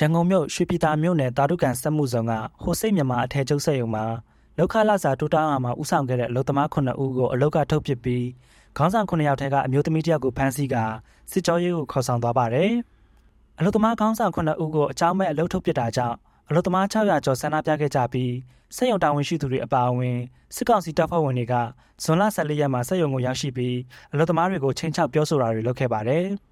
ရန်ကုန်မြို့ရွှေပြည်သာမြို့နယ်တာတုကန်စက်မှုဇုံကဟိုစိတ်မြန်မာအထည်ချုပ်စက်ရုံမှာလောက်ခလာစာတိုးတောင်းအားမှာဥဆောင်ခဲ့တဲ့အလုပ်သမား9ဦးကိုအလုပ်ကထုတ်ပစ်ပြီးခေါင်းဆောင်9ယောက်ထဲကအမျိုးသမီးတစ်ယောက်ကိုဖမ်းဆီးကာစစ်ကြောရေးကိုခေါ်ဆောင်သွားပါတယ်။အလုပ်သမားခေါင်းဆောင်9ဦးကိုအကြောင်းမဲ့အလုပ်ထုတ်ပစ်တာကြောင့်အလုပ်သမား600ကျော်ဆန္ဒပြခဲ့ကြပြီးစက်ရုံတာဝန်ရှိသူတွေအပါအဝင်စစ်ကောင်စီတပ်ဖွဲ့ဝင်တွေကဇွန်လ14ရက်မှာစက်ရုံကိုရောက်ရှိပြီးအလုပ်သမားတွေကိုချိန်ချောက်ပြောဆိုတာတွေလုပ်ခဲ့ပါတယ်။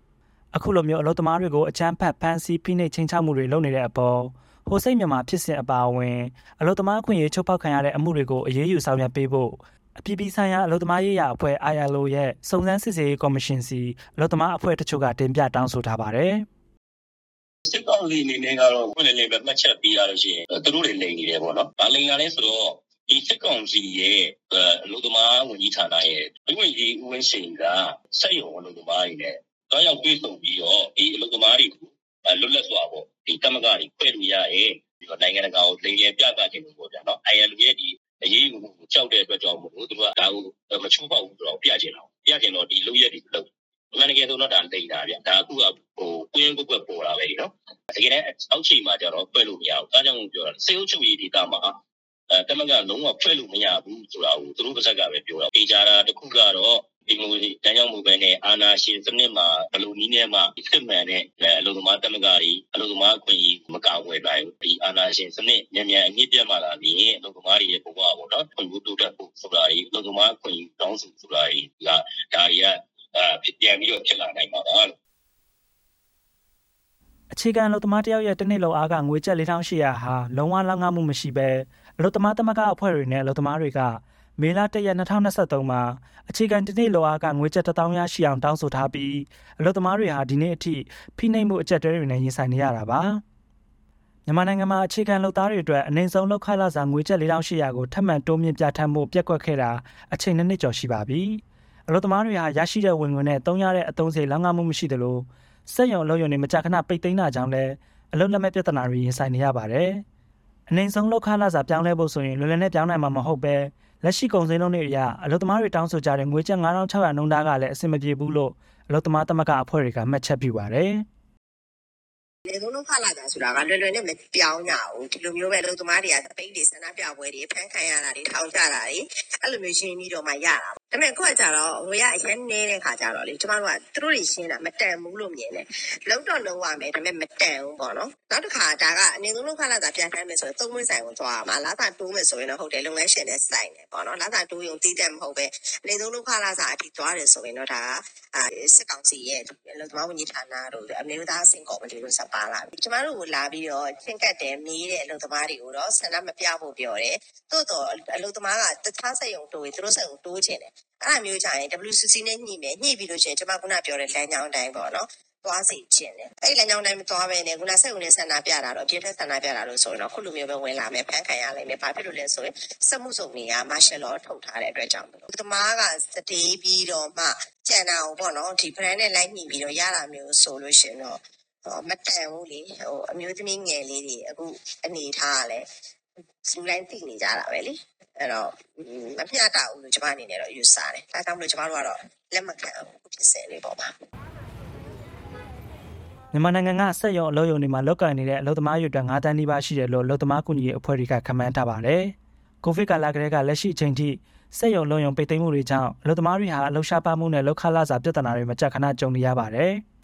အခုလိုမျိုးအလုပ်သမားတွေကိုအကြမ်းဖက်ဖမ်းဆီးဖိနှိပ်ချိန်ချောက်မှုတွေလုပ်နေတဲ့အပေါ်ဟိုစိတ်မြန်မာဖြစ်စဉ်အပါအဝင်အလုပ်သမားခွင့်ရေးချုပ်ဖောက်ခံရတဲ့အမှုတွေကိုအရေးယူဆောင်ရွက်ပေးဖို့အပြည်ပြည်ဆိုင်ရာအလုပ်သမားရေးရာအဖွဲ့ ILO ရဲ့စုံစမ်းစစ်ဆေးရေးကော်မရှင်စီအလုပ်သမားအဖွဲ့တချို့ကတင်ပြတောင်းဆိုထားပါတယ်။စစ်ကောင်စီအနေနဲ့ကတော့ဖွင့်လင်းလေးပဲမှတ်ချက်ပေးရလို့ရှိရင်သူတို့တွေလိန်နေတယ်ပေါ့နော်။ဒါလိန်လာလဲဆိုတော့ဒီစစ်ကောင်စီရဲ့အလုပ်သမားဝန်ကြီးဌာနရဲ့ဥပဒေဥပဒေရှင်ကစက်ရုံအလုပ်သမားတွေနဲ့ တောက်ရောက်ပြေးဆုံပြီးတော့ဒီအလုပ်သမားတွေကိုလွတ်လပ်စွာပေါ့ဒီကမ္မကတွေဖွဲ့လို့ရရဲ့ဒီနိုင်ငံတကာကိုလိန်လည်ပြသခြင်းလို့ပေါ့ဗျာနော်။ ILO ရဲ့ဒီအရေးယူမှုကိုကြောက်တဲ့အတွက်ကြောင့်မို့လို့သူကဒါကိုမချိုးဖောက်ဘူးဆိုတော့ပြချင်တော့ပြချင်တော့ဒီလုပ်ရက်တွေလုပ်အမှန်တကယ်ဆိုတော့ဒါလိန်တာဗျဒါအခုကဟိုကွင်းကွက်ကွက်ပေါ်လာပဲဒီနော်တကယ်တမ်းအောက်ခြေမှာကျတော့ဖွဲ့လို့မရဘူးအဲကြောင့်ပြောတာစေအုပ်ချုပ်ရေးဒေတာမှာအဲတမကလုံးဝဖွဲ့လို့မရဘူးဆိုတာကိုသူတို့ပါဇက်ကပဲပြောတာအေဂျာတာတစ်ခုကတော့ ဒီမိုကရေစီတန်းကြောင်းမှုပဲနဲ့အာဏာရှင်စနစ်မှာဘယ်လိုနည်းနဲ့မှစစ်မှန်တဲ့အလုပ်သမားတမကကြီးအလုပ်သမားအခွင့်အရေးမကာဝယ်နိုင်ဘူးဒီအာဏာရှင်စနစ်မြန်မြန်အမြင့်ပြတ်မှလာပြီးအလုပ်သမားတွေရဲ့ဘဝပေါ့နော်ခွင့်ပြုတိုးတက်ဖို့ဆိုတာကြီးအလုပ်သမားအခွင့်အရေးတောင်းဆိုဆိုတာကြီးကဒါတွေကအဲဖြစ်ပြန်ပြီးတော့ဖြစ်လာနိုင်ပါတော့အခြေခံအလုပ်သမားတယောက်ရဲ့တစ်နှစ်လောက်အားကငွေကျပ်4800ဟာလုံးဝလောက်ငှမှုမရှိဘဲအလုပ်သမားသမဂ္ဂအဖွဲ့တွေနဲ့အလုပ်သမားတွေက မေလ1ရက်2023မှာအခြေခံတစ်နှစ်လောက်အားကငွေကျပ်1000ရရှိအောင်တောင်းဆိုထားပြီးအလုပ်သမားတွေဟာဒီနေ့အထိဖိနှိပ်မှုအကြက်တဲတွေနဲ့ရင်ဆိုင်နေရတာပါမြန်မာနိုင်ငံမှာအခြေခံလုပ်သားတွေအတွက်အနည်းဆုံးလောက်ခလာစာငွေကျပ်4800ကိုထပ်မံတိုးမြင့်ပြဋ္ဌာန်းမှုပြက်ကွက်ခဲ့တာအချိန်နှစ်နှစ်ကျော်ရှိပါပြီအလုပ်သမားတွေဟာရရှိတဲ့ဝင်ငွေနဲ့တုံးရတဲ့အသုံးစရိတ်လောက်ငှမှုမရှိသလိုစက်ရုံအလုပ်ရုံတွေမကြာခဏပိတ်သိမ်းတာကြောင့်လည်းအလုပ်လက်မဲ့ပြဿနာတွေရင်ဆိုင်နေရပါတယ်။အနိုင်ဆုံးလောက်ခလာစာပြောင်းလဲဖို့ဆိုရင်လွယ်လွယ်နဲ့ပြောင်းနိုင်မှာမဟုတ်ပဲ လက်ရှိကုန်စည်နှုန်းတွေအရအလုပ်သမားတွေတောင်းဆိုကြတဲ့ငွေကျပ်9600နှုန်းသားကလည်းအဆင်မပြေဘူးလို့အလုပ်သမားသမဂ္ဂအဖွဲ့တွေကမှတ်ချက်ပြုပါတယ်။ လေသုံးလုံးခလာတာဆိုတာကလွယ်လွယ်နဲ့မပြောင်းကြဘူးဒီလိုမျိုးပဲလုံသမားတွေကပိတ်တွေဆန္ဒပြပွဲတွေဖမ်းခံရတာတွေထောင်ကြတာတွေအဲ့လိုမျိုးရှင်းပြီးတော့မှရတာပေါ့ဒါပေမဲ့ခုကကြတော့ငွေရအရင်နေတဲ့ခါကြတော့လေကျမတို့ကသူတို့တွေရှင်းတာမတန်ဘူးလို့မြင်တယ်လုံတော့လုံရမယ်ဒါပေမဲ့မတန်ဘူးပေါ့နော်နောက်တစ်ခါဒါကအနည်းဆုံးလုံးခလာတာပြန်ခိုင်းမယ်ဆိုရင်သုံးမွေးဆိုင်ကိုသွားရမှာလာသာတိုးမယ်ဆိုရင်တော့ဟုတ်တယ်လုပ်ငန်းရှင်နဲ့စိုက်တယ်ပေါ့နော်လာသာတိုးရုံတည်တယ်မဟုတ်ပဲအနည်းဆုံးလုံးခလာစာအထိသွားတယ်ဆိုရင်တော့ဒါကစစ်ကောင်စီရဲ့လုံသမားဝန်ကြီးဌာနတို့အမျိုးသားအဆင့်ကော်မတီတို့စပါလာပြီကျမတို့ကိုလာပြီးတော့ချင်းကတ်တယ်မေးတဲ့အလုပ်သမားတွေကိုတော့ဆန္ဒမပြဖို့ပြောတယ်သို့တော့အလုပ်သမားကတခြားစက်ရုံတိုးရင်သူတို့စက်ရုံတိုးချင်တယ်အဲ့ဒါမျိုးကြရင် WCC နဲ့ညှိမယ်ညှိပြီးလို့ရှိရင်ကျမခုနပြောတဲ့လမ်းကြောင်းတိုင်းပေါ့နော်သွားစီခြင်းတယ်အဲ့လမ်းကြောင်းတိုင်းမသွားပဲနဲ့ခုနဆက်ုံနဲ့ဆန္ဒပြတာတော့အပြည့်ထက်ဆန္ဒပြတာလို့ဆိုရင်တော့ခုလိုမျိုးပဲဝင်လာမယ်ဖန်ခံရလိမ့်မယ်ဘာဖြစ်လို့လဲဆိုရင်စက်မှုစုံတွေကမာရှယ်လောထုတ်ထားတဲ့အတွက်ကြောင့်သမားကစတေးပြီးတော့မှကြံတာကိုပေါ့နော်ဒီ brand နဲ့လိုက်ညှိပြီးတော့ရတာမျိုးဆိုလို့ရှိရင်တော့ မတန်ဘူးလေဟိုအမျိုးသမီးငယ်လေးတွေအခုအနေထားကလည်းလူတိုင်းသိနေကြတာပဲလေအဲ့တော့မမျှတဘူးလို့ကျွန်မအနေနဲ့တော့ယူဆတယ်ဒါကြောင့်မလို့ကျွန်မတို့ကတော့လက်မခံဘူးဖြစ်စဉ်လေးပေါ့ပါမြန်မာနိုင်ငံကစက်ရုံအလုပ်ရုံတွေမှာလောက်ကိုင်နေတဲ့အလုပ်သမားတွေအတွက်9တန်းနီးပါးရှိတယ်လို့အလုပ်သမားကူညီရေးအဖွဲ့တွေကခန့်မှန်းထားပါတယ်။ကိုဗစ်ကာလကလေးကလက်ရှိအချိန်ထိစက်ရုံလုံရုံပိတ်သိမ်းမှုတွေကြောင့်အလုပ်သမားတွေဟာအလုပ်ရှားပါမှုနဲ့လောက်ခလာစာပြဿနာတွေမကြခဏကြုံနေရပါတယ်။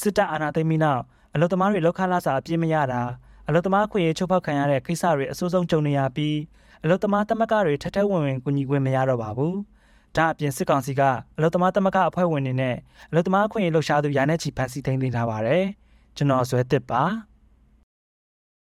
စစ်တပ်အာဏာသိမ်းပြီးနောက်အလုပ်သမားတွေလောက်ခလာစာအပြည့်မရတာအလုပ်သမားခွင့်ရေးချုပ်ဖောက်ခံရတဲ့ကိစ္စတွေအဆိုးဆုံးကြုံနေရပြီးအလုပ်သမားတမကတွေထက်ထက်ဝင်ဝင်ကူညီခွင့်မရတော့ပါဘူး။ဒါအပြင်စစ်ကောင်စီကအလုပ်သမားတမကအဖွဲ့ဝင်တွေနဲ့အလုပ်သမားခွင့်ရေးလှုပ်ရှားသူရာနဲ့ချီဖန်ဆီးထိန်းသိမ်းထားပါတယ်။ကျွန်တော်ဇွဲတစ်ပါ